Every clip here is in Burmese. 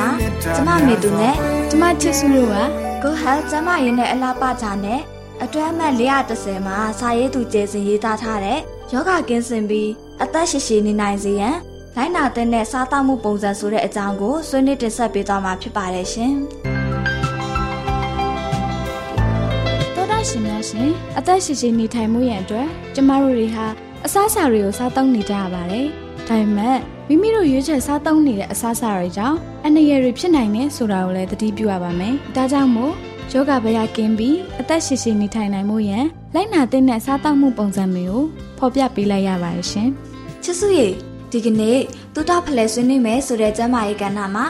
မာရေးကဏ္ဍမှာကျမမေသူနဲ့ကျမချစ်စုတို့က Go Health ကျမရေးနဲ့အလားပါကြနဲ့အတွဲအမှတ်430မှာစာရေးသူကျေစဉ်ရေးသားထားတဲ့ယောဂကင်းစင်ပြီးအသက်ရှည်ရှည်နေနိုင်စေရန်လိုင်းနာတဲ့စားသောက်မှုပုံစံဆိုတဲ့အကြောင်းကိုဆွေးနွေးတင်ဆက်ပေးသွားမှာဖြစ်ပါတယ်ရှင်။တော်တာရှင်များရှင်အသက်ရှည်ရှည်နေထိုင်မှုရန်အတွက်ကျမတို့တွေဟာအစားအစာတွေကိုစားသုံးနေကြရပါတယ်။ဒါပေမဲ့ မိမိတို့ရွေးချယ်စားသုံးနေတဲ့အစားအစာတွေကြောင့်အန္တရာယ်တွေဖြစ်နိုင်တယ်ဆိုတာကိုလည်းသတိပြုရပါမယ်။ဒါကြောင့်မို့ယောဂဗျာကင်းပြီးအသက်ရှည်ရှည်နေထိုင်နိုင်မှုရန်လိုက်နာတဲ့စားသောက်မှုပုံစံမျိုးဖော်ပြပေးလိုက်ရပါတယ်ရှင်။ချစ်စုရေဒီကနေ့တူတာဖလဲဆွေးနွေးမယ်ဆိုတဲ့ကျမ်းမာရေးကဏ္ဍမှာ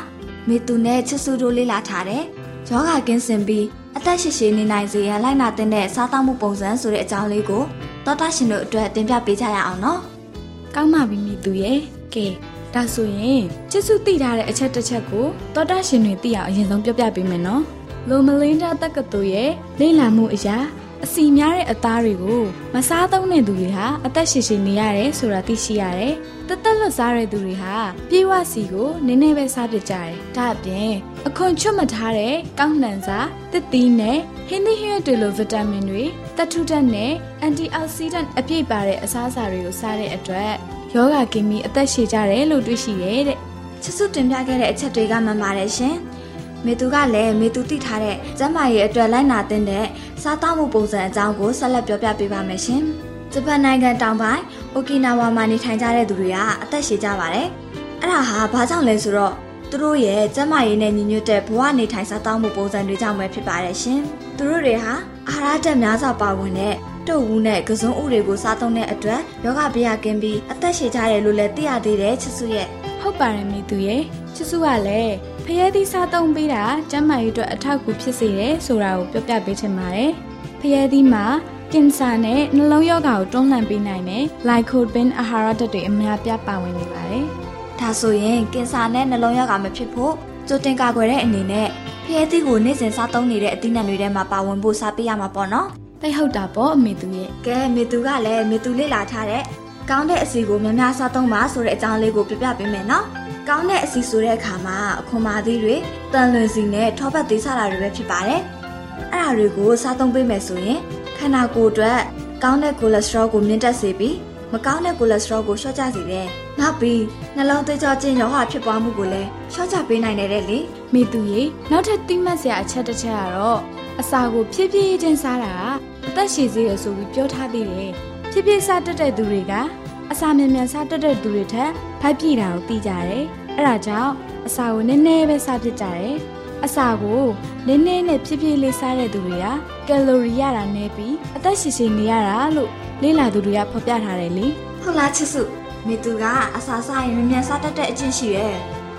မေသူနဲ့ချစ်စုတို့လေ့လာထားတဲ့ယောဂကင်းစင်ပြီးအသက်ရှည်ရှည်နေနိုင်စေရန်လိုက်နာတဲ့စားသောက်မှုပုံစံဆိုတဲ့အကြောင်းလေးကိုတောတာရှင်တို့အတွက်တင်ပြပေးကြရအောင်နော်။ကောင်းပါပြီမိသူရဲ့။ ကဲဒါဆိုရင်ချစ်စုသိထားတဲ့အချက်တစ်ချက်ကိုတောတာရှင်တွေသိအောင်အရင်ဆုံးပြောပြပေးမယ်နော်။လိုမလင်းတာတက္ကသိုလ်ရဲ့လေ့လာမှုအရာအစီများတဲ့အသားတွေကိုမစားသုံးတဲ့သူတွေဟာအသက်ရှည်ရှည်နေရတယ်ဆိုတာသိရှိရတယ်။တသက်လွတ်စားတဲ့သူတွေဟာပြေးဝစီကိုနည်းနည်းပဲစားပြကြတယ်။ဒါအပြင်အခွန်ချွတ်မထားတဲ့ကောင်းနှံစာတစ်သီးနဲ့ဟင်းသီးဟင်းတွေလိုဗီတာမင်တွေတက်ထုတက်နဲ့အန်တီအောက်ဆီဒန့်အပြည့်ပါတဲ့အစားအစာတွေကိုစားတဲ့အတွက် ယောဂကင်းပြီးအသက်ရှည်ကြတယ်လို့တွေ့ရှိရဲတဲ့။ချစ်စုတင်ပြခဲ့တဲ့အချက်တွေကမှန်ပါတယ်ရှင်။မေသူကလည်းမေသူသိထားတဲ့ကျမ်းမာရေးအတွက်လိုက်နာတဲ့စားသောက်မှုပုံစံအကြောင်းကိုဆက်လက်ပြောပြပေးပါမယ်ရှင်။ဂျပန်နိုင်ငံတောင်ပိုင်းအိုကီနာဝါမှာနေထိုင်ကြတဲ့သူတွေကအသက်ရှည်ကြပါတယ်။အဲ့ဒါဟာဘာကြောင့်လဲဆိုတော့သူတို့ရဲ့ကျန်းမာရေးနဲ့ညီညွတ်တဲ့ဘဝနေထိုင်စားသောက်မှုပုံစံတွေကြောင့်ပဲဖြစ်ပါတယ်ရှင်။သူတို့တွေဟာအာဟာရဓာတ်များစွာပါဝင်တဲ့ တုပ်ဝူးနဲ့ကစုံဥတွေကိုစားသုံးတဲ့အတွက်ယောဂဗျာကင်းပြီးအသက်ရှည်ကြတယ်လို့လည်းသိရသေးတယ်ချစ်စုရဲ့ဟုတ်ပါတယ်မိသူရဲ့ချစ်စုကလည်းဖျဲသီးစားသုံးပေးတာကျန်းမာရေးအတွက်အထောက်အကူဖြစ်စေတယ်ဆိုတာကိုပြောပြပေးချင်ပါတယ်။ဖျဲသီးမှာကင်ဆာနဲ့နှလုံးရောဂါကိုတွန်းလှန်ပေးနိုင်တဲ့ lycopene အာဟာရဓာတ်တွေအများပြားပါဝင်နေပါတယ်။ဒါဆိုရင်ကင်ဆာနဲ့နှလုံးရောဂါမဖြစ်ဖို့ကြိုတင်ကာကွယ်တဲ့အနေနဲ့ဖျဲသီးကိုနေ့စဉ်စားသုံးနေတဲ့အသီးနှံတွေထဲမှာပါဝင်ဖို့စားပေးရမှာပေါ့နော်။ သိဟုတ်တာပေါ့အမေသူရဲ့။ကဲအမေသူကလည်းအမေသူလေ့လာထားတဲ့ကောင်းတဲ့အစီကိုများများစားသုံးပါဆိုတဲ့အကြောင်းလေးကိုပြပြပေးမယ်နော်။ကောင်းတဲ့အစီဆိုတဲ့အခါမှာအခွန်မာသီးတွေတန်လွင်စီနဲ့ထောပတ်သေးစားတာတွေပဲဖြစ်ပါတယ်။အဲ့ဒါတွေကိုစားသုံးပေးမယ်ဆိုရင်ခန္ဓာကိုယ်အတွက်ကောင်းတဲ့ကိုလက်စထရောကိုမြင့်တက်စေပြီးမကောင်းတဲ့ကိုလက်စထရောကိုလျှော့ချစေတယ်။နောက်ပြီးနှလုံးသွေးကြောကျဉ်ရောဂါဖြစ်ပွားမှုကိုလည်းလျှော့ချပေးနိုင်တယ်လေ။မိသူရေနောက်ထပ်တိမှတ်စရာအချက်တစ်ချက်ကတော့ အစာကိုဖြည်းဖြည်းချင်းစားတာကအသက်ရှည်စေရဆိုပြီးပြောထားသေးတယ်။ဖြည်းဖြည်းစားတတ်တဲ့သူတွေကအစာမြန်မြန်စားတတ်တဲ့သူတွေထက်ဖိုက်ပြည့်တာကိုသိကြတယ်။အဲဒါကြောင့်အစာကိုနည်းနည်းပဲစားဖြစ်ကြတယ်။အစာကိုနည်းနည်းနဲ့ဖြည်းဖြည်းလေးစားတဲ့သူတွေကကယ်လိုရီရတာနည်းပြီးအသက်ရှည်ရှည်နေရတာလို့လေ့လာသူတွေကဖော်ပြထားတယ်လေဟုတ်လားချစ်စုမိသူကအစာစားရင်မြန်မြန်စားတတ်တဲ့အကျင့်ရှိရဲ့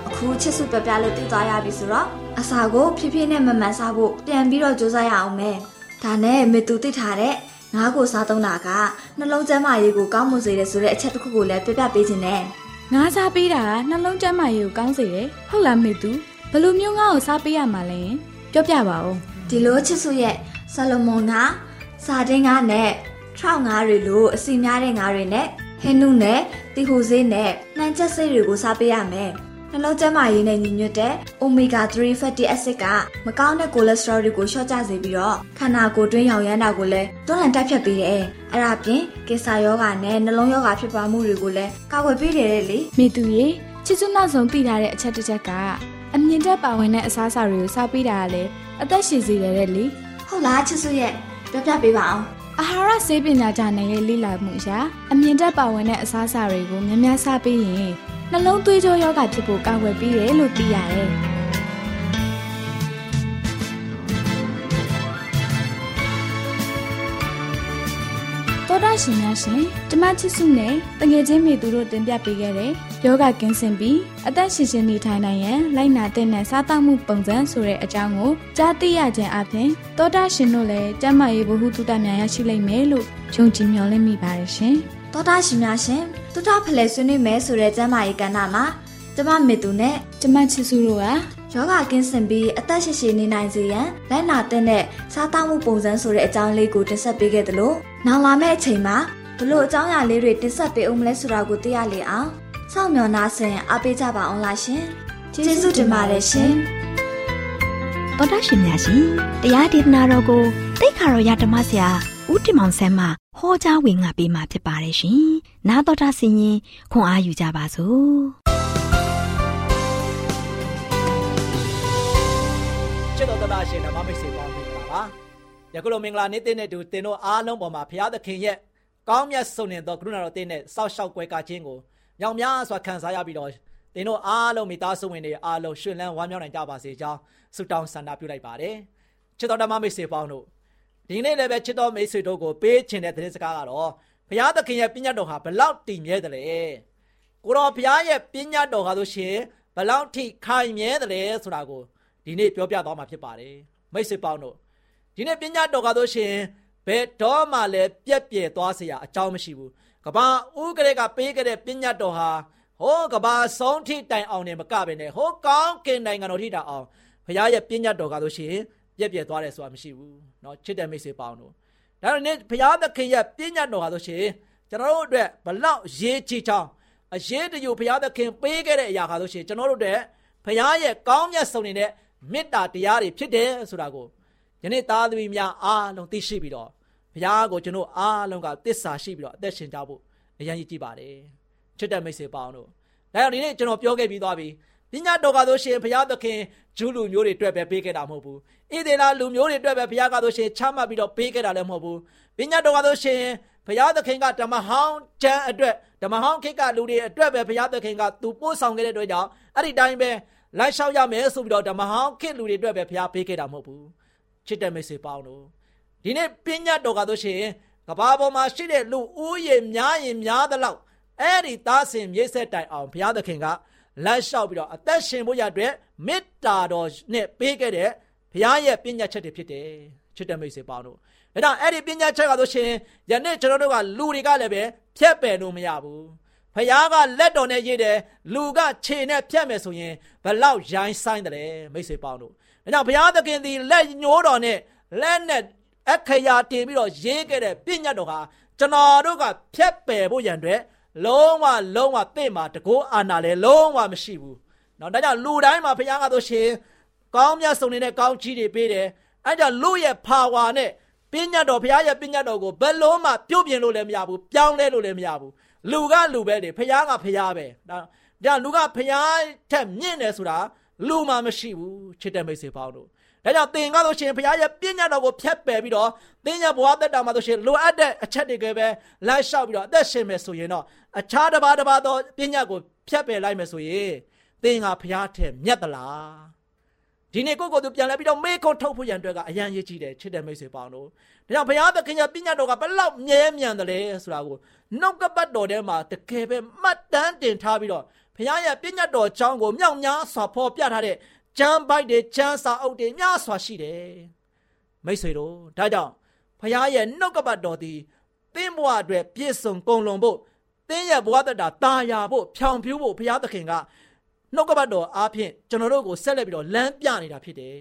အခုချစ်စုပြပြလို့တည်သွားရပြီဆိုတော့ အစာကိုဖြည်းဖြည်းနဲ့မမှန်စားဖို့ပြန်ပြီးတော့ကြိုးစားရအောင်မယ်ဒါနဲ့မိသူသိထားတဲ့ငါးကိုစားသုံးတာကနှလုံးကျန်းမာရေးကိုကောင်းမွန်စေတယ်ဆိုတဲ့အချက်တစ်ခုကိုလည်းပြပြပေးခြင်းနဲ့ငါးစားပေးတာကနှလုံးကျန်းမာရေးကိုကောင်းစေတယ်ဟုတ်လားမေသူဘယ်လိုမျိုးငါ့ကိုစားပေးရမှာလဲပြောပြပါဦးဒီလိုချစ်စုရဲ့ဆလမွန်ကစာတင်းငါးနဲ့ထောက်ငါးတွေလိုအစီများတဲ့ငါးတွေနဲ့ဟင်းနုနဲ့တီဟိုဆေးနဲ့နှမ်းချက်ဆေးတွေကိုစားပေးရမယ်။ နှလုံးကျန်းမာရေးနဲ့ညီညွတ်တဲ့ omega 3 fatty acid ကမကောင်းတဲ့ cholesterol တွေကိုလျှော့ချစေပြီးတော့ခန္ဓာကိုယ်တွင်းရောင်ရမ်းတာကိုလည်းတွန်းလှန်တိုက်ဖြတ်ပေးတယ်။အဲ့ဒါပြင်ကင်ဆာယောဂါနဲ့နှလုံးယောဂါဖြစ်ပွားမှုတွေကိုလည်းကာကွယ်ပေးတယ်လေ။မေသူရေချစ်စွနောက်ဆုံးသိထားတဲ့အချက်တစ်ချက်ကအမြင့်တက်ပါဝင်တဲ့အစားအစာတွေကိုစားပေးတာကလည်းအသက်ရှည်စေတယ်တဲ့လေဟုတ်လားချစ်စုရဲ့ပြောပြပေးပါအောင်အာဟာရဆေးပညာဂျာနယ်ရဲ့လေ့လာမှုအရအမြင့်တက်ပါဝင်တဲ့အစားအစာတွေကိုများများစားပေးရင် နှလုံးသွေးကြောယောဂဖြစ်ဖို့ကာကွယ်ပေးတယ်လို့သိရတယ်တော်တာရှင်များရှင်ကျမချစ်စုနဲ့တငယ်ချင်းမိသူတို့တင်ပြပေးခဲ့တဲ့ယောဂကင်းစင်ပြီးအသက်ရှင်ရှင်နေထိုင်နိုင်ရန်လိုက်နာတဲ့နဲ့စားသောက်မှုပုံစံဆိုတဲ့အကြောင်းကိုကြားသိရခြင်းအပြင်တော်တာရှင်တို့လည်းကျမရေးဘ ഹു တုတများရရှိလိမ့်မယ်လို့ယုံကြည်မျှော်လင့်မိပါတယ်ရှင် တောတာရှင်များရှင်တုထဖလဲဆွေးနွေးမယ်ဆိုတဲ့ကျမ်းမာရေးကဏ္ဍမှာကျမမေသူနဲ့ကျမချစ်စုတို့ကယောဂကင်းစင်ပြီးအသက်ရှည်ရှည်နေနိုင်စေရန်လက်နာတဲ့နဲ့စားတောက်မှုပုံစံဆိုတဲ့အကြောင်းလေးကိုတင်ဆက်ပေးခဲ့သလိုနောက်လာမယ့်အချိန်မှာဘလို့အကြောင်းအရာလေးတွေတင်ဆက်ပေးအောင်မလဲဆိုတာကိုသိရလေအောင်စောင့်မျှော်နာဆင်အားပေးကြပါအောင်လားရှင်ကျေးဇူးတင်ပါတယ်ရှင်တော်တာရှင်များရှင်တရားဒေသနာတော်ကိုတိတ်ခါတော်ရဓမ္မဆရာဦးတင်မောင်ဆန်းမှ ဟောကြားဝင်ငါပေးมาဖြစ်ပါတယ်ရှင်နာတော်တာဆင်ရင်ခွန်အားယူကြပါစို့ချစ်တော်တော်ရှင်ဓမ္မမိတ်ဆွေပေါင်းမင်္ဂလာပါယခုလိုမင်္ဂလာနေ့တဲ့တူတင်တို့အားလုံးပေါ်မှာဘုရားသခင်ရဲ့ကောင်းမြတ်ဆုံးနေသောကရုဏာတော်တင်နဲ့စောက်ရှောက်ကွယ်ကာခြင်းကိုမြောင်များစွာခံစားရပြီးတော့တင်တို့အားလုံးမိသားစုဝင်တွေအားလုံးရှင်လန်းဝမ်းမြောက်နိုင်ကြပါစေကြောင်းဆုတောင်းဆန္ဒပြုလိုက်ပါတယ်ချစ်တော်ဓမ္မမိတ်ဆွေပေါင်းတို့ ဒီနေ့လည်းပဲချစ်တော်မိတ်ဆွေတို့ကိုပေးချင်တဲ့သတင်းစကားကတော့ဘုရားသခင်ရဲ့ပြည့်ညတ်တော်ဟာဘလောက်တည်မြဲတယ်လဲကိုတော်ဘုရားရဲ့ပြည့်ညတ်တော်ဟာဆိုရှင်ဘလောက်ထိခိုင်မြဲတယ်လဲဆိုတာကို ဒီနေ့ပြောပြသွားမှာဖြစ်ပါတယ်မိတ်ဆွေပေါင်းတို့ဒီနေ့ပညာတော်ကားလို့ရှင်ဘယ်တော့မှလည်းပြက်ပြဲသွားเสียအကြောင်းမရှိဘူးကဘာဥကရေကပေးခဲ့တဲ့ပညာတော်ဟာဟိုးကဘာဆုံးထိတိုင်အောင်နေမကပဲနဲ့ဟိုးကောင်းကင်နိုင်ငံတော်ထိတိုင်အောင်ဘုရားရဲ့ပညာတော်ကားလို့ရှင် ပြက်ပြဲသွားတယ်ဆိုတာမရှိဘူးเนาะချစ်တဲ့မိတ်ဆွေပေါင်းတို့ဒါနဲ့ဘုရားသခင်ရဲ့ပညာတော်ကားလို့ရှင်ကျွန်တော်တို့အတွက်ဘလောက်ရေးချီချောင်းအရေးတယူဘုရားသခင်ပေးခဲ့တဲ့အရာကားလို့ရှင်ကျွန်တော်တို့အတွက်ဘုရားရဲ့ကောင်းမြတ်ဆုံးနေတဲ့မေတ္တာတရားတွေဖြစ်တယ်ဆိုတာကိုယနေ့သားသမီးများအားလုံးသိရှိပြီးတော့ဘုရားကိုကျွန်တော်အားလုံးကတစ္ဆာရှိပြီးတော့အသက်ရှင်ကြဖို့အရန်ကြီးကြည့်ပါတယ်ချစ်တဲ့မိတ်ဆွေပေါင်းတို့ဒါကြောင့်ဒီနေ့ကျွန်တော်ပြောခဲ့ပြီးသွားပြီပညာတော်ကဆိုရှင်ဘုရားသခင်ဂျူးလူမျိုးတွေအတွက်ပဲပေးခဲ့တာမဟုတ်ဘူး ဣသေလလူမျိုးတွေအတွက်ပဲဘုရားကဆိုရှင်ချမှတ်ပြီးတော့ပေးခဲ့တာလည်းမဟုတ်ဘူးပညာတော်ကဆိုရှင်ဘုရားသခင်ကဓမ္မဟောင်းကျမ်းအတွက်ဓမ္မဟောင်းခေတ်ကလူတွေအတွက်ပဲဘုရားသခင်ကသူပို့ဆောင်ခဲ့တဲ့အတွက်ကြောင့်အဲ့ဒီတိုင်းပဲလိုက်လျှောက်ရမယ်ဆိုပြီးတော့ဓမ္မဟောင်းခေတ်လူတွေအတွက်ပဲဘုရားပေးခဲ့တာမဟုတ်ဘူးချစ်တဲ့မိတ်ဆွေပေါင်းတို့ဒီနေ့ပညာတော်ကဆိုရှင်ကဘာပေါ်မှာရှိတဲ့လူဦးရေများရင်များသလောက်အဲ့ဒီသားစင်မြေဆက်တိုင်အောင်ဘုရားသခင်ကလက်လျှောက်ပြီးတော့အသက်ရှင်ဖို့ရအတွက်မေတ္တာတော်နဲ့ပေးခဲ့တဲ့ ဘုရားရဲ့ပညာချက်တွေဖြစ်တယ်ချစ်တဲ့မိတ်ဆွေပေါင်းတို့ဒါကြောင့်အဲ့ဒီပညာချက်ကဆိုရှင်ယနေ့ကျွန်တော်တို့ကလူတွေကလည်းပဲဖြတ်ပယ်လို့မရဘူးဖယားကလက်တော်နဲ့ရေးတယ်လူကခြေနဲ့ဖြတ်မယ်ဆိုရင်ဘလောက်ရိုင်းဆိုင်တယ်မိတ်ဆွေပေါင်းတို့ဒါကြောင့်ဘုရားသခင်သည်လက်ညှိုးတော်နဲ့လက်နဲ့အခရာတင်ပြီးတော့ရေးခဲ့တဲ့ပြည့်ညတ်တော်ဟာကျွန်တော်တို့ကဖြတ်ပယ်ဖို့ရန်အတွက်လုံးဝလုံးဝတင့်မှာတကောအာနာလည်းလုံးဝမရှိဘူး။နော်ဒါကြောင့်လူတိုင်းမှာဘုရားကဆိုရှင် ကောင်းမြတ်ဆုံးနေတဲ့ကောင်းချီးတွေပေးတယ်။အဲကြောင့်လူရဲ့ power နဲ့ပညာတော်ဘုရားရဲ့ပညာတော်ကိုဘယ်လုံးမှပြုတ်ပြင်လို့လည်းမရဘူးပြောင်းလဲလို့လည်းမရဘူးလူကလူပဲလေဘုရားကဘုရားပဲဒါဒါလူကဘုရားထက်မြင့်တယ်ဆိုတာလူမှမရှိဘူးချစ်တဲ့မိတ်ဆွေပေါင်းတို့ဒါကြောင့်သင်ကားလို့ရှိရင်ဘုရားရဲ့ပညာတော်ကိုဖျက်ပယ်ပြီးတော့သင်ရဲ့ဘဝသက်တာမှာဆိုရှင်လိုအပ်တဲ့အချက်တွေကပဲလိုက်လျှောက်ပြီးတော့အသက်ရှင်မယ်ဆိုရင်တော့အခြားတစ်ပါးတစ်ပါးသောပညာကိုဖျက်ပယ်လိုက်မယ်ဆိုရင်သင်ကဘုရားထက်မြတ်သလား ဒီနေ့ကိုယ့်ကိုယ်သူပြန်လဲပြီးတော့မေခွန်းထုတ်ဖို့ရန်အတွက်ကအရန်ရည်ကြီးတယ်ချစ်တဲ့မိတ်ဆွေပေါင်းတို့ဒါကြောင့်ဘုရားသခင်ရဲ့ပညာတော်ကဘလောက်မြဲမြံတယ်လဲဆိုတာကိုနှုတ်ကပတ်တော်ထဲမှာတကယ်ပဲမှတ်တမ်းတင်ထားပြီးတော့ဘုရားရဲ့ပညာတော်အကြောင်းကိုမြောက်များစွာဖော်ပြထားတဲ့ကျမ်းပိုက်တွေကျမ်းစာအုပ်တွေများစွာရှိတယ်မိတ်ဆွေတို့ဒါကြောင့်ဖခင်ရဲ့နှုတ်ကပတ်တော်သည်သင်ဘဝအတွက်ပြည့်စုံကုန်လုံဖို့သင်ရဲ့ဘဝတတာတာယာဖို့ဖြောင်ဖြူးဖို့ဘုရားသခင်က နှုတ်ကပတ်တော်အားဖြင့်ကျွန်တော်တို့ကိုဆက်လက်ပြီးတော့လမ်းပြနေတာဖြစ်တယ်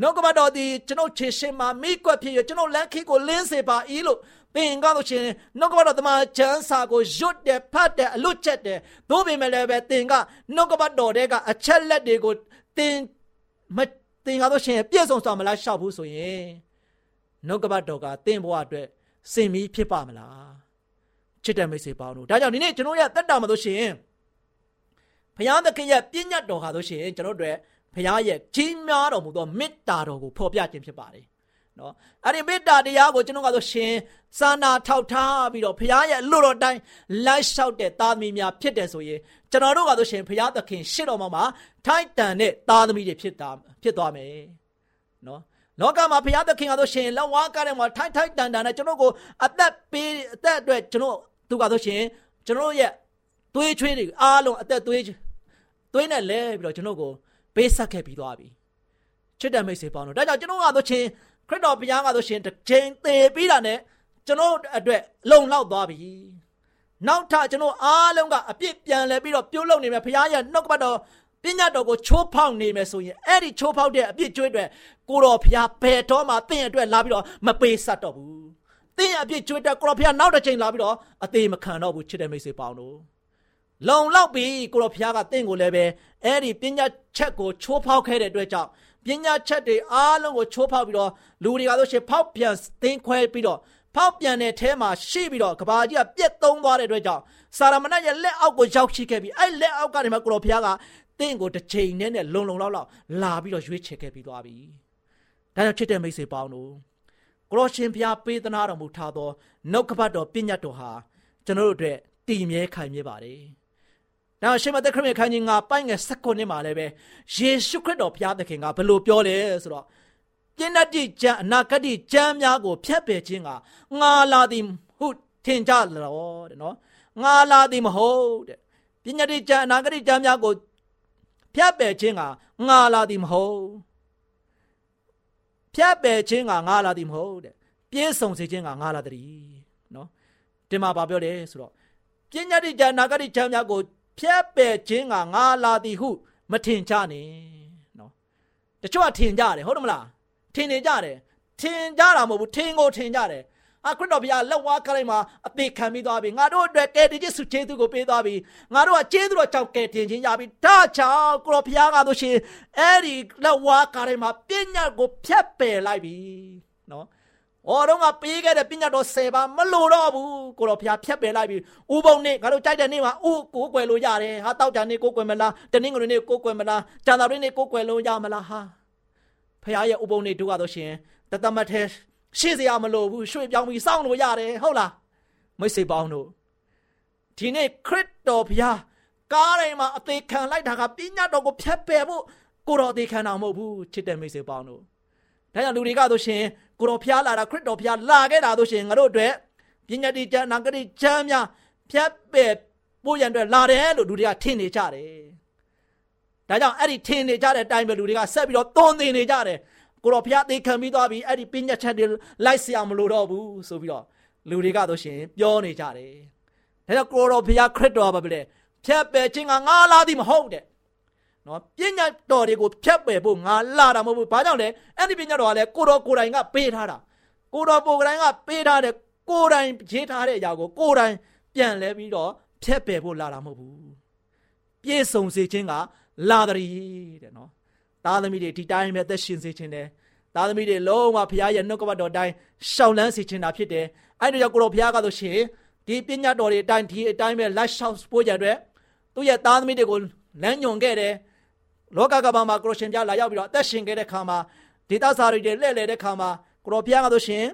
နှုတ်ကပတ်တော်သည်ကျွန်ုပ်ခြေရှင်မှာမိကွက်ဖြစ်ရကျွန်ုပ်လမ်းခေကိုလင်းစေပါ၏လို့သင်ကားလို့ရှင်နှုတ်ကပတ်တော်တမန်ကျမ်းစာကိုရွတ်တယ်ဖတ်တယ်အလွတ်ချက်တယ်သို့ပေမဲ့လည်းပဲသင်ကနှုတ်ကပတ်တော်တဲကအချက်လက်တွေကိုသင်မသင်ကားလို့ရှင်ပြည့်စုံစွာမလားရှောက်ဘူးဆိုရင်နှုတ်ကပတ်တော်ကသင်ဘဝအတွက်စင်မီးဖြစ်ပါမလားချစ်တဲ့မိတ်ဆွေပေါင်းတို့ဒါကြောင့်ဒီနေ့ကျွန်တော်ရတက်တာမှာလို့ရှင် ဘုရားသခင်ရဲ့ပြည့်ညတ်တော်ဟာလို့ရှင်ကျွန်တော်တို့ဘုရားရဲ့ကြီးမားတော်မူသောမေတ္တာတော်ကိုဖော်ပြခြင်းဖြစ်ပါတယ်နော်အဲ့ဒီမေတ္တာတရားကိုကျွန်တော်ကဆိုရှင်စာနာထောက်ထားပြီးတော့ဘုရားရဲ့လူတော်တိုင်းလိုက်လျှောက်တဲ့သားသမီးများဖြစ်တယ်ဆိုရင်ကျွန်တော်တို့ကဆိုရှင်ဘုရားသခင်ရှစ်တော်မှာထိုက်တန်တဲ့သားသမီးတွေဖြစ်တာဖြစ်သွားမယ်နော်လောကမှာဘုရားသခင်ကဆိုရှင်လက်ဝါးကားထဲမှာထိုက်ထိုက်တန်တန်နဲ့ကျွန်တော်ကိုအသက်ပေးအသက်အတွက်ကျွန်တော်သူကဆိုရှင်ကျွန်တော်ရဲ့ သွေးချွေးတွေအားလုံးအသက်သွေးသွေးနဲ့လဲပြီးတော့ကျွန်တော်ကိုပေးဆက်ခဲ့ပြီးသွားပြီချစ်တဲ့မိတ်ဆွေပေါင်းတို့ဒါကြောင့်ကျွန်တော်ကဆိုရှင်ခရစ်တော်ဘုရားကဆိုရှင်တစ်ချိန်သေပြီးတာနဲ့ကျွန်တော်အတွက်လုံလောက်သွားပြီနောက်ထကျွန်တော်အားလုံးကအပြစ်ပြန်လဲပြီးတော့ပြုတ်လုံနေမယ်ဘုရားရဲ့နှုတ်ကပတ်တော်ပညာတော်ကိုချိုးဖောက်နေမယ်ဆိုရင်အဲ့ဒီချိုးဖောက်တဲ့အပြစ်ကျွေးတွေကိုတော်ဘုရားဘယ်တော့မှတင့်အတွက်လာပြီးတော့မပေးဆက်တော့ဘူး။တင့်အပြစ်ကျွေးတဲ့ကိုတော်ဘုရားနောက်တစ်ချိန်လာပြီးတော့အသေးမခံတော့ဘူးချစ်တဲ့မိတ်ဆွေပေါင်းတို့။ လုံလောက်ပြီကိုတော်ဘုရားကတင့်ကိုလည်းပဲအဲ့ဒီပညာချက်ကိုချိုးဖောက်ခဲ့တဲ့အတွက်ကြောင့်ပညာချက်တွေအားလုံးကိုချိုးဖောက်ပြီးတော့လူတွေကဆိုရှင်ဖောက်ပြန်သင်ခွဲပြီးတော့ဖောက်ပြန်တဲ့အဲမှာရှိပြီးတော့ကဘာကြီးကပြက်သုံးသွားတဲ့အတွက်ကြောင့်စာရမဏေရဲ့လက်အောက်ကိုရောက်ရှိခဲ့ပြီးအဲ့လက်အောက်ကနေမှကိုတော်ဘုရားကတင့်ကိုတစ်ချိန်နဲ့နဲ့လုံလုံလောက်လောက်လာပြီးတော့ရွေးချယ်ခဲ့ပြီးသွားပြီ။ဒါကြောင့်ချစ်တဲ့မိတ်ဆွေပေါင်းတို့ကိုရရှင်ဘုရားပေးသနာတော်မူထားသောနှုတ်ကပတ်တော်ပညတ်တော်ဟာကျွန်တော်တို့အတွက်တည်မြဲခိုင်မြဲပါတယ်။ ဒါရှင်မသက်ခရစ်ခန်းကြီးငါပိုင်ငယ်၁၉နှစ်မှာလည်းပဲယေရှုခရစ်တော်ဘုရားသခင်ကဘယ်လိုပြောလဲဆိုတော့ပြင်းတတ်တဲ့ကြံအနာဂတ်ကြံများကိုဖျက်ပယ်ခြင်းကငါလာသည်ဟုထင်ကြလောတဲ့နော်ငါလာသည်မဟုတ်တဲ့ပညာတိကြံအနာဂတ်ကြံများကိုဖျက်ပယ်ခြင်းကငါလာသည်မဟုတ်ဖျက်ပယ်ခြင်းကငါလာသည်မဟုတ်တဲ့ပြည့်စုံစေခြင်းကငါလာသည်နော်ဒီမှာဗာပြောတယ်ဆိုတော့ပညာတိကြံအနာဂတ်ကြံများကို ဖျက်ပယ်ခြင်းကငါလာသည်ဟု မထင်ကြနဲ့နော်တချို့ကထင်ကြတယ်ဟုတ်တယ်မလားထင်နေကြတယ်ထင်ကြတာမဟုတ်ဘူးထင်ကိုထင်ကြတယ်အာခရစ်တော်ဘုရားလက်ဝါးကလေးမှာအသေးခံပြီးသွားပြီငါတို့အတွက်ကယ်တင်ခြင်းစုကျေးဇူးကိုပေးသွားပြီငါတို့ကကျေးဇူးတော်ကြောင့်ကယ်တင်ခြင်းရပြီဒါကြောင့်ကိုတော်ဘုရားကဆိုရှင်အဲ့ဒီလက်ဝါးကလေးမှာပညာကိုဖြတ်ပယ်လိုက်ပြီနော်။ အော်တော့ငါပေးခဲ့တဲ့ပညာတော်၁၀ပါးမလိုတော့ဘူးကိုတော်ဘုရားဖြတ်ပယ်လိုက်ပြီ။ဥပုံနေ့ငါတို့ကြိုက်တဲ့နေ့မှာဥကိုကွယ်လို့ရတယ်။ဟာတောက်ကြနေ့ကိုကွယ်မလား။တနင်္ဂနွေနေ့ကိုကွယ်မလား။ကျန်တော်နေ့ကိုကွယ်လို့ရမလားဟာ။ဖခင်ရဲ့ဥပုံနေ့တို့ကတော့ရှင်တသမတ်ထဲရှေ့စရာမလိုဘူးရွှေ့ပြောင်းပြီးစောင့်လို့ရတယ်ဟုတ်လားမိတ်ဆွေပေါင်းတို့ဒီနေ့ခရစ်တော်ဘုရားကားတိုင်းမှာအသေးခံလိုက်တာကပညာတော်ကိုဖျက်ပယ်ဖို့ကိုတော်အသေးခံတာမဟုတ်ဘူးချစ်တဲ့မိတ်ဆွေပေါင်းတို့ဒါကြောင့်လူတွေကဆိုရှင် ကိုတော်ဖျားလာတာခရစ်တော်ဖျားလာခဲ့တာတို့ရှင်ငါတို့အတွက်ပညာတိချမ်းနာဂတိချမ်းများဖြတ်ပယ်ပို့ရန်အတွက်လာတယ်လို့လူတွေကထင်နေကြတယ်။ဒါကြောင့်အဲ့ဒီထင်နေကြတဲ့အတိုင်းပဲလူတွေကဆက်ပြီးတော့သွန်သင်နေကြတယ်။ကိုတော်ဖျားသိခံပြီးသွားပြီအဲ့ဒီပညာချက်တွေလိုက်စရာမလိုတော့ဘူးဆိုပြီးတော့လူတွေကတို့ရှင်ပြောနေကြတယ်။ဒါကြောင့်ကိုတော်ဖျားခရစ်တော်ပါပဲလေဖြတ်ပယ်ခြင်းကငါလာသည်မဟုတ်တဲ့ နော်ပညာတော်တွေကိုဖြတ်ပယ်ဖို့ငါလာတာမဟုတ်ဘူးဘာကြောင့်လဲအဲ့ဒီပညာတော်ကလည်းကိုတော်ကိုယ်တိုင်ကပေးထားတာကိုတော်ကိုယ်တိုင်ကပေးထားတဲ့ကိုယ်တိုင်ရေးထားတဲ့အရာကိုကိုယ်တိုင်ပြန်လဲပြီးတော့ဖြတ်ပယ်ဖို့လာတာမဟုတ်ဘူးပြည့်စုံစေခြင်းကလာတည်းတဲ့နော်သားသမီးတွေဒီတိုင်းပဲသက်ရှင်စေခြင်းတယ်သားသမီးတွေလုံးဝဘုရားရဲ့နှုတ်ကပတ်တော်အတိုင်းရှောင်လန်းစေချင်တာဖြစ်တယ်အဲ့ဒါကြောင့်ကိုတော်ဘုရားကဆိုရှင်ဒီပညာတော်တွေအတိုင်းဒီအတိုင်းပဲလက်ရှောက်ပို့ကြတဲ့သူ့ရဲ့သားသမီးတွေကိုလမ်းညွန်ခဲ့တယ် လောကကမ္ဘာမှာကိုရရှင်ပြလာရောက်ပြီးတော့အသက်ရှင်ခဲ့တဲ့ခါမှာဒေသစာတွေလှည့်လည်တဲ့ခါမှာကိုတော်ဘုရားကဆိုရှင်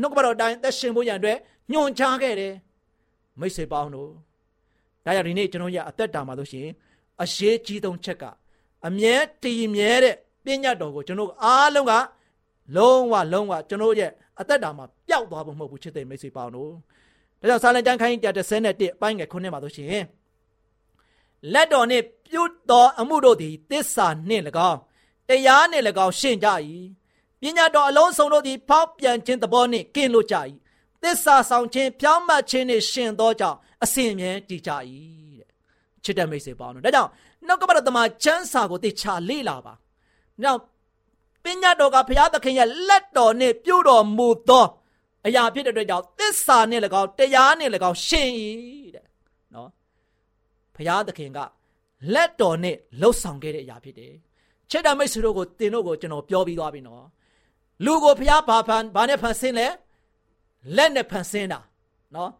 နှုတ်ကပတ်တော်အတိုင်းအသက်ရှင်ဖို့ရန်အတွက်ညွန်ချခဲ့တယ်မိတ်ဆွေပေါင်းတို့ဒါကြောင့်ဒီနေ့ကျွန်တော်ရအသက်တာမှာဆိုရှင်အရေးကြီးဆုံးချက်ကအမြဲတည်မြဲတဲ့ပညာတော်ကိုကျွန်တော်အားလုံးကလုံးဝလုံးဝကျွန်တော်ရဲ့အသက်တာမှာပျောက်သွားဖို့မဟုတ်ဘူးချစ်တဲ့မိတ်ဆွေပေါင်းတို့ဒါကြောင့်စာလံကျမ်းခိုင်း131အပိုင်းငယ်ခုနှစ်မှာဆိုရှင် လက်တော်နှင့်ပြုသောအမှုတို့သည်တစ္ဆာနှင့်၎င်းတရားနှင့်၎င်းရှင်းကြ၏ပညာတော်အလုံးစုံတို့သည်ဖောက်ပြန်ခြင်းသဘောနှင့်ကင်းလို့ကြ၏တစ္ဆာဆောင်ခြင်းဖြောင်းမှတ်ခြင်းနှင့်ရှင်သောကြောင့်အစဉ်အမြဲတည်ကြ၏တဲ့ချစ်တဲ့မိတ်ဆွေပေါင်းတို့ဒါကြောင့်နှုတ်ကပတော်တမန်ကျမ်းစာကိုသိချလေ့လာပါနောက်ပညာတော်ကဘုရားသခင်ရဲ့လက်တော်နှင့်ပြုတော်မူသောအရာဖြစ်တဲ့အတွက်ကြောင့်သစ္စာနှင့်၎င်းတရားနှင့်၎င်းရှင်၏တဲ့နော်ဘု ရားသခင်ကလက်တော်နဲ့လှုပ်ဆောင်ခဲ့တဲ့အရာဖြစ်တယ်ချစ်တော်မိတ်ဆွေတို့ကိုတင်တို့ကိုကျွန်တော်ပြောပြီးသွားပြီနော်လူကိုဘုရားဘာဖန်ဘာနဲ့ဖန်ဆင်းလဲလက်နဲ့ဖန်ဆင်းတာနော်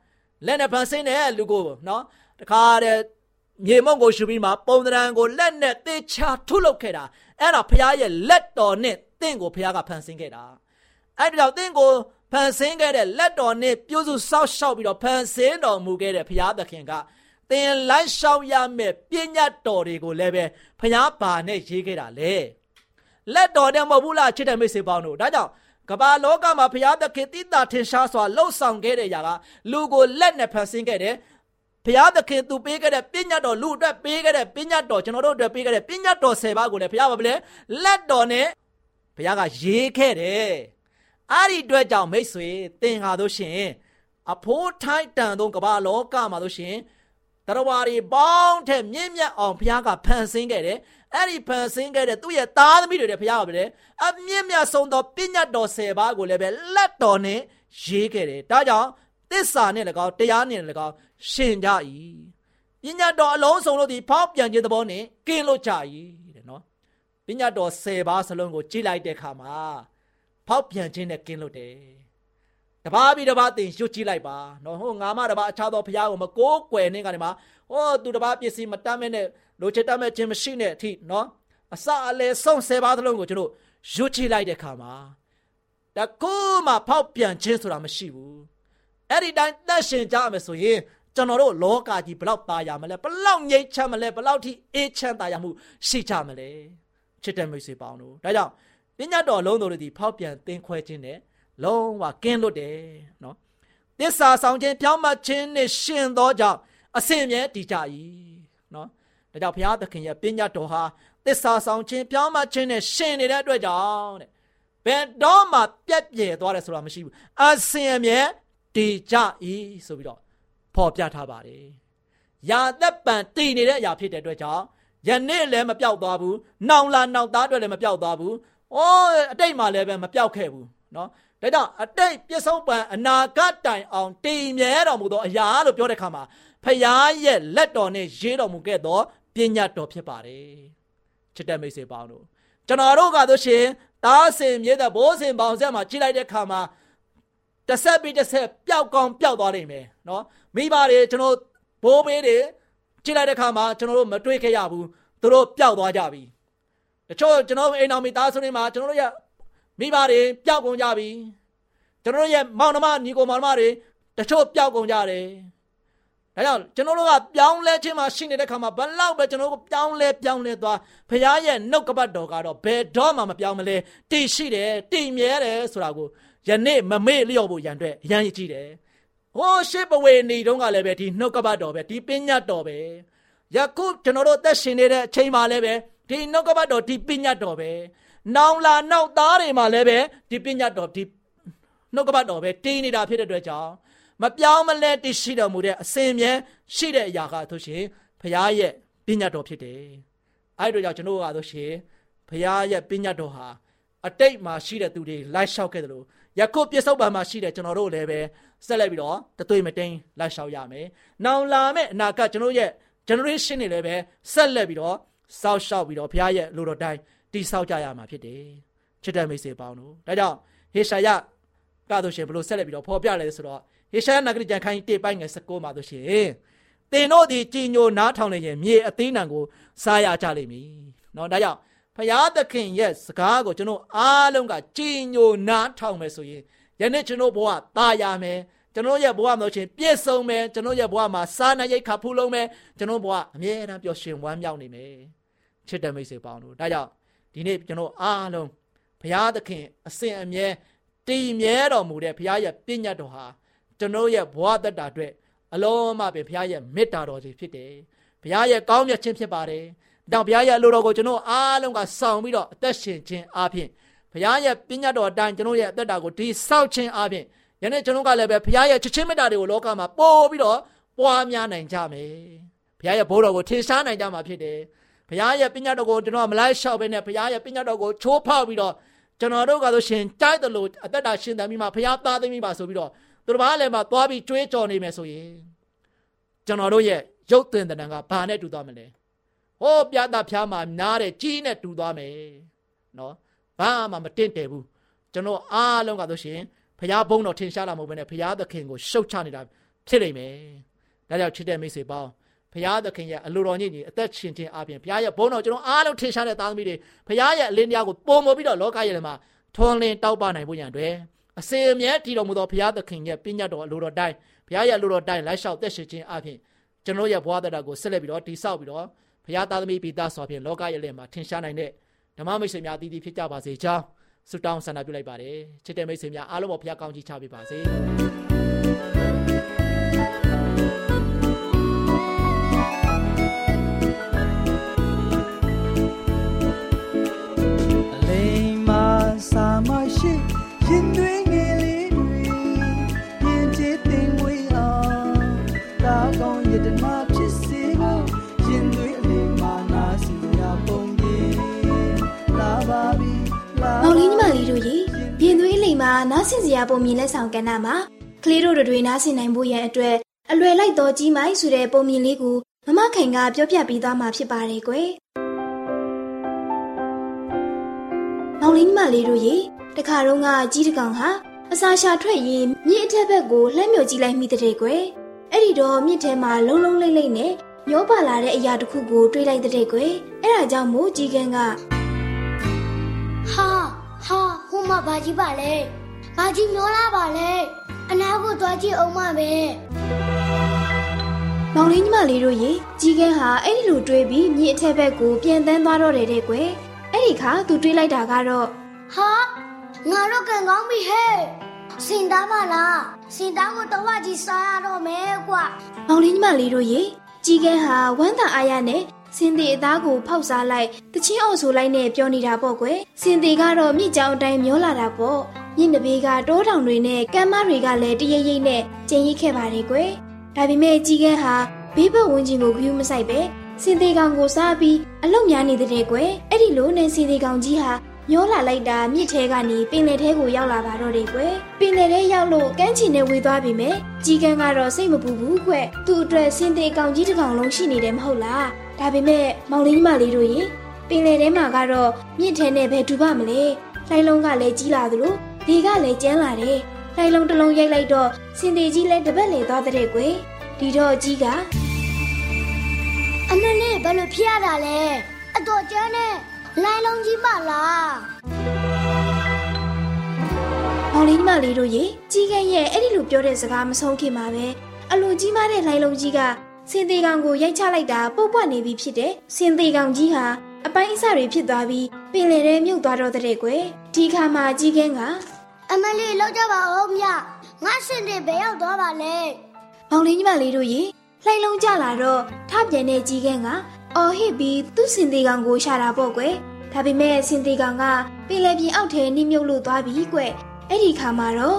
လက်နဲ့ဖန်ဆင်းတဲ့လူကိုနော်တခါတည်းမြေမုံကိုရှုပြီးမှပုံသဏ္ဍာန်ကိုလက်နဲ့သေချာထုလုပ်ခဲ့တာအဲ့ဒါဘုရားရဲ့လက်တော်နဲ့တင့်ကိုဘုရားကဖန်ဆင်းခဲ့တာအဲ့ဒါကြောင့်တင့်ကိုဖန်ဆင်းခဲ့တဲ့လက်တော်နဲ့ပြုစုစောက်ရှောက်ပြီးတော့ဖန်ဆင်းတော်မူခဲ့တဲ့ဘုရားသခင်က သင်လိုက်ရှောက်ရမယ့်ပညာတော်တွေကိုလည်းပဲဘုရားဘာနဲ့ရေးခဲ့တာလဲလက်တော်နဲ့မဟုတ်ဘူးလားချစ်တဲ့မိတ်ဆွေပေါင်းတို့ဒါကြောင့်ကမ္ဘာလောကမှာဘုရားသခင်တိတာထင်ရှားစွာလှုပ်ဆောင်ခဲ့တဲ့ຢာကလူကိုလက်နဲ့ဖန်ဆင်းခဲ့တယ်ဘုရားသခင်သူပေးခဲ့တဲ့ပညာတော်လူအတွက်ပေးခဲ့တဲ့ပညာတော်ကျွန်တော်တို့အတွက်ပေးခဲ့တဲ့ပညာတော်၁၀ပါးကိုလည်းဘုရားဘာလဲလက်တော်နဲ့ဘုရားကရေးခဲ့တယ်အဲ့ဒီအတွက်ကြောင့်မိတ်ဆွေသင်ဟာတို့ရှင်အဖိုးထိုက်တန်သောကမ္ဘာလောကမှာတို့ရှင် တရားဝါတွေပေါင်းတဲ့မြင့်မြတ်အောင်ဘုရားကဖန်ဆင်းခဲ့တယ်အဲ့ဒီဖန်ဆင်းခဲ့တဲ့သူ့ရဲ့သားသမီးတွေလည်းဘုရားကပဲအမြင့်မြတ်ဆုံးသောပညာတော်၁၀ပါးကိုလည်းပဲလက်တော်နဲ့ရေးခဲ့တယ်ဒါကြောင့်သစ္စာနဲ့၎င်းတရားနဲ့၎င်းရှင်ကြ၏ပညာတော်အလုံးစုံတို့သည်ဖောက်ပြန်ခြင်းသဘောနဲ့ကင်းလို့ကြ၏တဲ့နော်ပညာတော်၁၀ပါးစလုံးကိုကြည့်လိုက်တဲ့အခါမှာဖောက်ပြန်ခြင်းနဲ့ကင်းလို့တယ် တပါးပြီးတပါးသင်ရွတ်ကြည့်လိုက်ပါနော်ဟိုငါမတပါးအခြားသောဘုရားကိုမကိုးကွယ်နေကနေမှာဟောသူတပါးပစ္စည်းမတတ်မဲ့နဲ့လိုချင်တတ်မဲ့ခြင်းမရှိနဲ့အထိနော်အစအလဲဆုံး၁၀ပါးသလုံးကိုကျွန်တော်ရွတ်ကြည့်လိုက်တဲ့အခါမှာတကူမှဖောက်ပြန်ခြင်းဆိုတာမရှိဘူးအဲ့ဒီတိုင်းသက်ရှင်ကြမယ်ဆိုရင်ကျွန်တော်တို့လောကကြီးဘလောက်ตายရမလဲဘလောက်ငြိမ်းချမ်းมလဲဘလောက်ထိအေးချမ်းตายရမှုရှိကြမလဲချစ်တဲ့မိတ်ဆွေပေါင်းတို့ဒါကြောင့်ပညာတော်လုံးတော်တွေဒီဖောက်ပြန်သင်ခွဲခြင်းနဲ့ လုံးဝကင်းလွတ်တယ်နော်သစ္စာဆောင်ခြင်းပြောင်းမှခြင်းနဲ့ရှင်သောကြောင့်အစဉ်မြဲတည်ကြ၏နော်ဒါကြောင့်ဘုရားသခင်ရဲ့ပညာတော်ဟာသစ္စာဆောင်ခြင်းပြောင်းမှခြင်းနဲ့ရှင်နေတဲ့အတွက်ကြောင့်တဲ့ဘယ်တော့မှပြက်ပြယ်သွားတယ်ဆိုတာမရှိဘူးအစဉ်အမြဲတည်ကြ၏ဆိုပြီးတော့ဖော်ပြထားပါတယ်။ယာသက်ပံတည်နေတဲ့အရာဖြစ်တဲ့အတွက်ကြောင့်ယနေ့လည်းမပြောက်သွားဘူး။နောင်လာနောက်သားတွေလည်းမပြောက်သွားဘူး။အိုးအတိတ်မှာလည်းပဲမပြောက်ခဲ့ဘူးနော်။ ဒါကြောင့်အတိတ်ပြစ္ဆုတ်ပံအနာဂတ်တိုင်အောင်တည်မြဲတော်မူသောအရာလို့ပြောတဲ့အခါမှာဖခင်ရဲ့လက်တော်နဲ့ရေးတော်မူခဲ့သောပညာတော်ဖြစ်ပါတယ်။ချစ်တဲ့မိတ်ဆွေပေါင်းတို့ကျွန်တော်တို့ကဆိုရှင်တားစင်မြေတဲ့ဘိုးစင်ပေါင်ဆက်မှာကြည့်လိုက်တဲ့အခါမှာတစ်ဆက်ပြီးတစ်ဆက်ပျောက်ကောင်းပျောက်သွားနိုင်မယ်နော်မိဘတွေကျွန်တော်ဘိုးဘေးတွေကြည့်လိုက်တဲ့အခါမှာကျွန်တော်တို့မတွေ့ခဲ့ရဘူးသူတို့ပျောက်သွားကြပြီတချို့ကျွန်တော်အိမ်တော်မိသားစုတွေမှာကျွန်တော်တို့ရဲ့ မိဘတွေပျောက်ကုန်ကြပြီကျွန်တော်တို့ရဲ့မောင်နှမညီကိုမောင်နှမတွေတချို့ပျောက်ကုန်ကြတယ်ဒါကြောင့်ကျွန်တော်တို့ကပြောင်းလဲခြင်းမှာရှိနေတဲ့ခါမှာဘလောက်ပဲကျွန်တော်တို့ပြောင်းလဲပြောင်းလဲသွားဖခင်ရဲ့နှုတ်ကပတ်တော်ကတော့ဘယ်တော့မှမပြောင်းမလဲတည်ရှိတယ်တည်မြဲတယ်ဆိုတာကိုယနေ့မမေ့လျော့ဖို့ရန်အတွက်အရန်ကြီးတယ်ဟိုးရှစ်ပဝေနေတုန်းကလည်းပဲဒီနှုတ်ကပတ်တော်ပဲဒီပညာတော်ပဲယခုကျွန်တော်တို့သက်ရှင်နေတဲ့အချိန်မှာလည်းပဲဒီနှုတ်ကပတ်တော်ဒီပညာတော်ပဲ နောင်လာနောက်သားတွေမှာလည်းပဲဒီပညာတော်ဒီနှုတ်ကပတ်တော်ပဲတည်နေတာဖြစ်တဲ့အတွက်ကြောင့်မပြောင်းမလဲတည်ရှိတော်မူတဲ့အစဉ်မြဲရှိတဲ့အရာကဆိုရှင်ဘုရားရဲ့ပညာတော်ဖြစ်တယ်အဲ့တို့ကြောင့်ကျွန်တော်ကဆိုရှင်ဘုရားရဲ့ပညာတော်ဟာအတိတ်မှာရှိတဲ့သူတွေလိုက်လျှောက်ခဲ့တယ်လို့ယခုပြစ္ဆုတ်ပံမှာရှိတဲ့ကျွန်တော်တို့လည်းပဲဆက်လက်ပြီးတော့တသွေးမတိန်လိုက်လျှောက်ရမယ်။နောင်လာမယ့်အနာဂတ်ကျွန်တော်ရဲ့ generation တွေလည်းပဲဆက်လက်ပြီးတော့စောက်ရှောက်ပြီးတော့ဘုရားရဲ့လူတော်တိုင်း တိဆောက်ကြရမှာဖြစ်တယ်။ ချစ်တဲ့မိတ်ဆွေပေါင်းတို့ဒါကြောင့်ဟေရှာယကဆိုရှင်ဘလို့ဆက်လက်ပြီးတော့ဖော်ပြလဲဆိုတော့ဟေရှာယနဂရိကျမ်းခိုင်းတေပိုင်းငယ်16မှာဆိုရှင်တင်တို့ဒီကြည်ညိုနားထောင်နေရင်မြေအသေးနံကိုစားရကြလိမ့်မည်เนาะဒါကြောင့်ဖရာသခင်ရဲ့စကားကိုကျွန်တော်အားလုံးကကြည်ညိုနားထောင်မယ်ဆိုရင်ယနေ့ကျွန်တော်ဘဝตายရမယ်ကျွန်တော်ရဲ့ဘဝမှာဆိုရှင်ပြည့်စုံမယ်ကျွန်တော်ရဲ့ဘဝမှာစားနပ်ရိက္ခာဖူးလုံးမယ်ကျွန်တော်ဘဝအမြဲတမ်းပျော်ရွှင်ဝမ်းမြောက်နေမယ်ချစ်တဲ့မိတ်ဆွေပေါင်းတို့ဒါကြောင့် ဒီနေ့ကျွန်တော်အားလုံးဘုရားသခင်အစဉ်အမြဲတည်မြဲတော်မူတဲ့ဘုရားရဲ့ပြည့်ညတ်တော်ဟာကျွန်တော်ရဲ့ဘဝတတ္တာအတွက်အလုံးမပင်ဘုရားရဲ့မေတ္တာတော်ကြီးဖြစ်တယ်ဘုရားရဲ့ကောင်းမြတ်ခြင်းဖြစ်ပါတယ်ဒါဘုရားရဲ့အလိုတော်ကိုကျွန်တော်အားလုံးကဆောင်ပြီးတော့အသက်ရှင်ခြင်းအပြင်ဘုရားရဲ့ပြည့်ညတ်တော်အတိုင်းကျွန်တော်ရဲ့အသက်တာကိုဒီဆောက်ခြင်းအပြင်ယနေ့ကျွန်တော်ကလည်းပဲဘုရားရဲ့ချစ်ချင်းမေတ္တာတွေကိုလောကမှာပို့ပြီးတော့ပွားများနိုင်ကြမယ်ဘုရားရဲ့ဘိုးတော်ကိုထင်ရှားနိုင်ကြမှာဖြစ်တယ် ဘုရားရဲ့ပညာတော်ကိုကျွန်တော်မလိုက်လျှောက်ဘဲနဲ့ဘုရားရဲ့ပညာတော်ကိုချိုးဖောက်ပြီးတော့ကျွန်တော်တို့ကဆိုရှင်တိုက်တယ်လို့အသက်တာရှင်သန်ပြီးမှဘုရားသားသိမိပါဆိုပြီးတော့သူတို့ဘာလဲမှာသွားပြီးကြွေးကြော်နေမယ်ဆိုရင်ကျွန်တော်တို့ရဲ့ရုပ်သွင်းတဲ့နံကဘာနဲ့တူသွားမလဲဟောပြတာဖျားမှာနားတဲ့ကြီးနဲ့တူသွားမယ်နော်ဘာမှမတင့်တယ်ဘူးကျွန်တော်အားလုံးကဆိုရှင်ဘုရားဘုန်းတော်ထင်ရှားလာမဟုတ်ဘဲနဲ့ဘုရားသခင်ကိုရှုတ်ချနေတာဖြစ်လိမ့်မယ်ဒါကြောင့်ချစ်တဲ့မိတ်ဆွေပေါင်း ဘုရားသခင်ရဲ့အလိုတော်ညစ်ညစ်အသက်ရှင်ခြင်းအပြင်ဘုရားရဲ့ဘုန်းတော်ကျွန်တော်အားလုံးထင်ရှားတဲ့သားသမီးတွေဘုရားရဲ့အလင်းတရားကိုပုံမပြီးတော့လောကရဲ့မှာထွန်းလင်းတောက်ပနိုင်ဖို့ရန်အတွက်အစေအမြဲတည်တော်မူသောဘုရားသခင်ရဲ့ပညာတော်အလိုတော်တိုင်းဘုရားရဲ့အလိုတော်တိုင်းလိုက်လျှောက်သက်ရှင်ခြင်းအပြင်ကျွန်တော်ရဲ့ဘဝတရားကိုဆက်လက်ပြီးတော့တိဆောက်ပြီးတော့ဘုရားသားသမီးပိသားစွာဖြင့်လောကရဲ့လက်မှာထင်ရှားနိုင်တဲ့ဓမ္မမိတ်ဆွေများတည်တည်ဖြစ်ကြပါစေကြောင်းဆုတောင်းဆန္ဒပြုလိုက်ပါတယ်ချစ်တဲ့မိတ်ဆွေများအားလုံးပေါ်ဘုရားကောင်းချီးချပေးပါစေ နားဆင်စရာပုံမြင်လက်ဆောင်ကဏ္ဍမှာကလေးတို့တွေနားဆင်နိုင်ဖို့ရန်အတွက်အလွယ်လိုက်တော်ကြီးမိုင်းဆိုတဲ့ပုံမြင်လေးကိုမမခိုင်ကပြောပြပေးသွားမှာဖြစ်ပါတယ်ကွယ်။မောင်လေးညီမလေးတို့ရေတခါတော့ကကြီးတကောင်ဟာအစာရှာထွက်ရင်မြစ်အထက်ဘက်ကိုလှမ်းမြော်ကြည့်လိုက်မိတဲ့ကွယ်။အဲ့ဒီတော့မြစ်ထဲမှာလုံလုံလိမ့်လိမ့်နဲ့မျောပါလာတဲ့အရာတစ်ခုကိုတွေးလိုက်တဲ့ကွယ်။အဲ့ဒါကြောင့်မို့ကြီးကန်းကဟာဟာဟိုမှာဘာကြီးပါလဲ ဘာကြီးမျောလာပါလဲအနာကိုသွားကြည့်အောင်မပဲမောင်လေးညီမလေးတို့ရေကြီးကန်းဟာအဲ့ဒီလိုတွေးပြီးမြေအထက်ဘက်ကိုပြန်တန်းသွားတော့တယ်တဲ့ကွယ်အဲ့ဒီခါသူတွေးလိုက်တာကတော့ဟာငါတော့ကန်ကောင်းပြီဟဲ့စင်သားပါလားစင်သားကိုတော့ကြီးစားရတော့မယ်ကွာမောင်လေးညီမလေးတို့ရေကြီးကန်းဟာဝမ်းသာအားရနဲ့ စင်သေးအသားကိုဖောက်စားလိုက်တချင်းအော်ဆိုလိုက်နဲ့ပြောနေတာပေါ့ကွယ်စင်သေးကတော့မြစ်ကြောင်အတိုင်းမျောလာတာပေါ့မြစ်နဘေးကတိုးတောင်တွေနဲ့ကမ်းမတွေကလည်းတရိပ်ရိပ်နဲ့ကျင်ရိပ်ခဲ့ပါတယ်ကွယ်ဒါပေမဲ့ကြီးကန်းဟာဘေးဘက်ဝန်းကျင်ကိုခ ्यू မဆိုင်ပဲစင်သေးကောင်ကိုစားပြီးအလုံများနေတဲ့ကွယ်အဲ့ဒီလိုနဲ့စင်သေးကောင်ကြီးဟာမျောလာလိုက်တာမြစ်ထဲကနေပင်လယ်ထဲကိုရောက်လာပါတော့တယ်ကွယ်ပင်လယ်ထဲရောက်လို့ကမ်းခြေနဲ့ဝေသွားပြီမယ်ကြီးကန်းကတော့စိတ်မပူဘူးကွယ်သူ့အတွက်စင်သေးကောင်ကြီးတစ်ကောင်လုံးရှိနေတယ်မဟုတ်လား ဒါပေမဲ့မောင်လေးညီမလေးတို့ရင်ပင်လယ်ထဲမှာကတော့မြစ်ထဲနဲ့ပဲဒူပါမလဲလှိုင်းလုံးကလည်းကြီးလာသလိုဒီကလည်းကျန်းလာတယ်လှိုင်းလုံးတစ်လုံးရိုက်လိုက်တော့စင်သေးကြီးလည်းတပတ်လေသွားတဲ့ကွယ်ဒီတော့ကြီးကအမလေးဘယ်လိုဖြစ်ရတာလဲအတော်ကျန်းနဲ့လိုင်းလုံးကြီးပါလားမောင်လေးညီမလေးတို့ရေကြီးကန်းရဲ့အဲ့ဒီလိုပြောတဲ့စကားမဆုံးခင်မှာပဲအလိုကြီးမားတဲ့လှိုင်းလုံးကြီးက စင်သေးကောင်ကိုရိုက်ချလိုက်တာပုတ်ပွက်နေပြီဖြစ်တဲ့စင်သေးကောင်ကြီးဟာအပိုင်းအစတွေဖြစ်သွားပြီးပင်လယ်ထဲမြုပ်သွားတော့တဲ့ကွယ်ဒီခါမှာကြီးကန်းကအမလေးလောက်ကြပါဦးမြငါစင်တွေဘယ်ရောက်သွားပါလဲမောင်လေးညီမလေးတို့ရေလှိုင်းလုံးကြလာတော့ထပြန်တဲ့ကြီးကန်းကအော်ဟစ်ပြီးသူ့စင်သေးကောင်ကိုရှာတာပေါ့ကွယ်ဒါပေမဲ့စင်သေးကောင်ကပင်လယ်ပြင်အောက်ထဲနှိမ့်မြုပ်လို့သွားပြီကွယ်အဲ့ဒီခါမှာတော့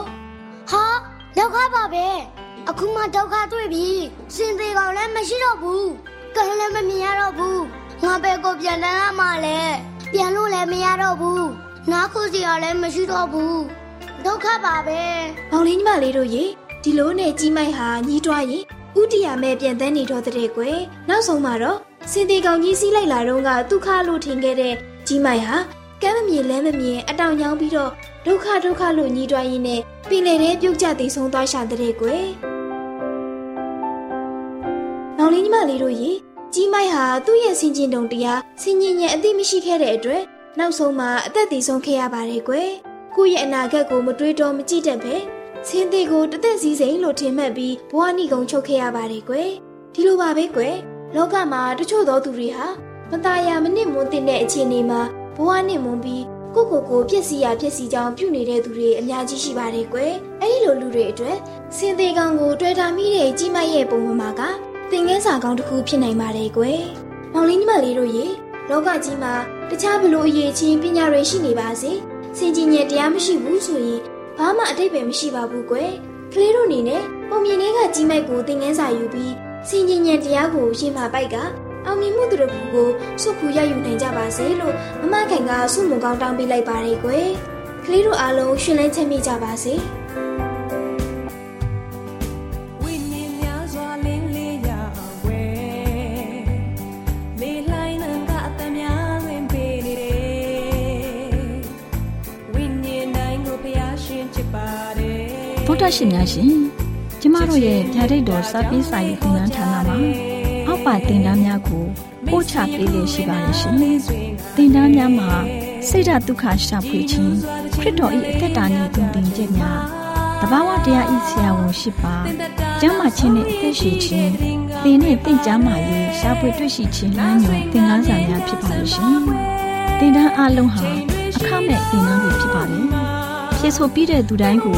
ဟာဒုက္ခပါပဲ အခုမှဒုက္ခတွေ့ပြီစင်သေးကောင်လည်းမရှိတော့ဘူးကံလည်းမမြင်ရတော့ဘူးငါဘယ်ကိုပြန်တန်းရမှာလဲပြန်လို့လည်းမရတော့ဘူးနားခုစီရလည်းမရှိတော့ဘူးဒုက္ခပါပဲမောင်လေးညီမလေးတို့ရေဒီလိုနဲ့ကြီးမိုက်ဟာညီးတွားရင်ဥတီယာမဲ့ပြန်တန်းနေတော့တဲ့ကွယ်နောက်ဆုံးမှာတော့စင်သေးကောင်ကြီးစီးလိုက်လာတော့ကဒုက္ခလို့ထင်ခဲ့တဲ့ကြီးမိုက်ဟာကကမ်းမမြင်လဲမမြင်အတောင်ညောင်းပြီးတော့ဒုက္ခဒုက္ခလို့ညီးတွားရင်းနဲ့ပင်လေထဲပြုတ်ကျတည်ဆုံးသွားရှာတဲ့ကွယ်။နောင် လေးညီမလေးတို့ရေကြီးမိုက်ဟာသူ့ရဲ့ဆင်ကျင်တုံတရားဆင်ញင်ညံအသိမရှိခဲ့တဲ့အတွက်နောက်ဆုံးမှာအသက်တည်ဆုံးခဲ့ရပါတယ်ကွယ်။ကိုယ့်ရဲ့အနာဂတ်ကိုမတွေးတော့မကြည့်တတ်ပဲဆင်းသေးကိုတသက်စည်းစိမ်လို့ထင်မှတ်ပြီးဘဝနှိကုံချုပ်ခဲ့ရပါတယ်ကွယ်။ဒီလိုပါပဲကွယ်။လောကမှာတချို့သောသူတွေဟာမตายာမနစ်မွန်းတဲ့အခြေအနေမှာဘဝနှင့်မွန်းပြီးကိုကိုကိုဖြစ်စီရဖြစ်စီကြောင်းပြုနေတဲ့သူတွေအများကြီးရှိပါတယ်ကွယ်။အဲဒီလိုလူတွေအတွက်စင်သေးကောင်ကိုတွေ့တာမိတဲ့ကြီးမရဲ့ပုံမှန်မှာက သင်ငန်းစာကောင်းတစ်ခုဖြစ်နိုင်ပါတယ်ကွယ်။မောင်လေးညီမလေးတို့ရေလောကကြီးမှာတခြားဘလို့အရေးချင်းပညာတွေရှိနေပါစေ။စင်ကြီးညက်တရားမရှိဘူးဆိုရင်ဘာမှအတိတ်ပဲမရှိပါဘူးကွယ်။ကလေးတို့အနေနဲ့ပုံမြင်လေးကကြီးမိုက်ကိုသင်ငန်းစာယူပြီးစင်ကြီးညက်တရားကိုရှင်းမှပိုက်ကအောင်မြင်မှုတို့ကိုစုခုရယူနိုင်ကြပါစေလို့မမခိုင်ကဆုမွန်ကောင်းတောင်းပေးလိုက်ပါတယ်ကွယ်။ကလေးတို့အားလုံးရှင်လန်းချမ်းမြေ့ကြပါစေ။ ဗုဒ္ဓရှင်များရှင်ကျမတို့ရဲ့ဗျာဒိတ်တော်စာပေးစာရေးသင်တန်းဌာနမှာအောက်ပါသင်တန်းများကိုပို့ချပေးလျက်ရှိပါတယ်ရှင်သင်တန်းများမှာစိတ်ဓာတ်ဒုက္ခရှာဖွေခြင်းခရစ်တော်၏အသက်တာနှင့်တုန်တင်ခြင်းများတဘာဝတရားဤဆရာဝန်ရှိပါကျမ်းမာခြင်းနဲ့အသက်ရှိခြင်းသင်နဲ့တင့်ကြမာရေးရှာဖွေတွေ့ရှိခြင်းလမ်းညွန်သင်ခန်းစာများဖြစ်ပါလိမ့်ရှင်သင်တန်းအလုံးဟာအခမဲ့သင်တန်းတွေဖြစ်ပါတယ်ဖြစ်ဆိုပြီးတဲ့သူတိုင်းကို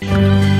ကျွန်ု